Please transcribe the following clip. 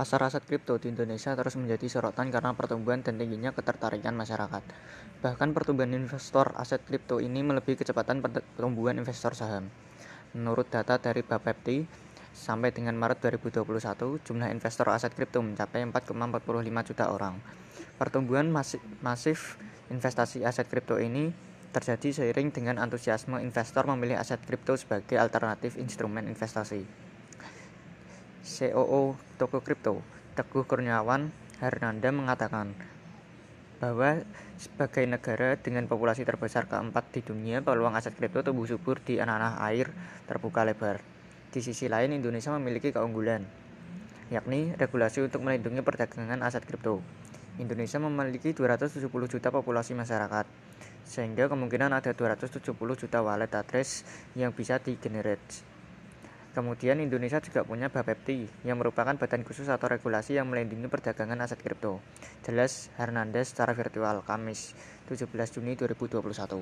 Pasar aset kripto di Indonesia terus menjadi sorotan karena pertumbuhan dan tingginya ketertarikan masyarakat. Bahkan pertumbuhan investor aset kripto ini melebihi kecepatan pertumbuhan investor saham. Menurut data dari Bapepti, sampai dengan Maret 2021, jumlah investor aset kripto mencapai 4,45 juta orang. Pertumbuhan masif, masif investasi aset kripto ini terjadi seiring dengan antusiasme investor memilih aset kripto sebagai alternatif instrumen investasi. COO Toko Kripto, Teguh Kurniawan Hernanda mengatakan bahwa sebagai negara dengan populasi terbesar keempat di dunia, peluang aset kripto tumbuh subur di tanah air terbuka lebar. Di sisi lain, Indonesia memiliki keunggulan, yakni regulasi untuk melindungi perdagangan aset kripto. Indonesia memiliki 270 juta populasi masyarakat, sehingga kemungkinan ada 270 juta wallet address yang bisa digenerate. Kemudian Indonesia juga punya Bapepti yang merupakan badan khusus atau regulasi yang melindungi perdagangan aset kripto. Jelas Hernandez secara virtual Kamis 17 Juni 2021.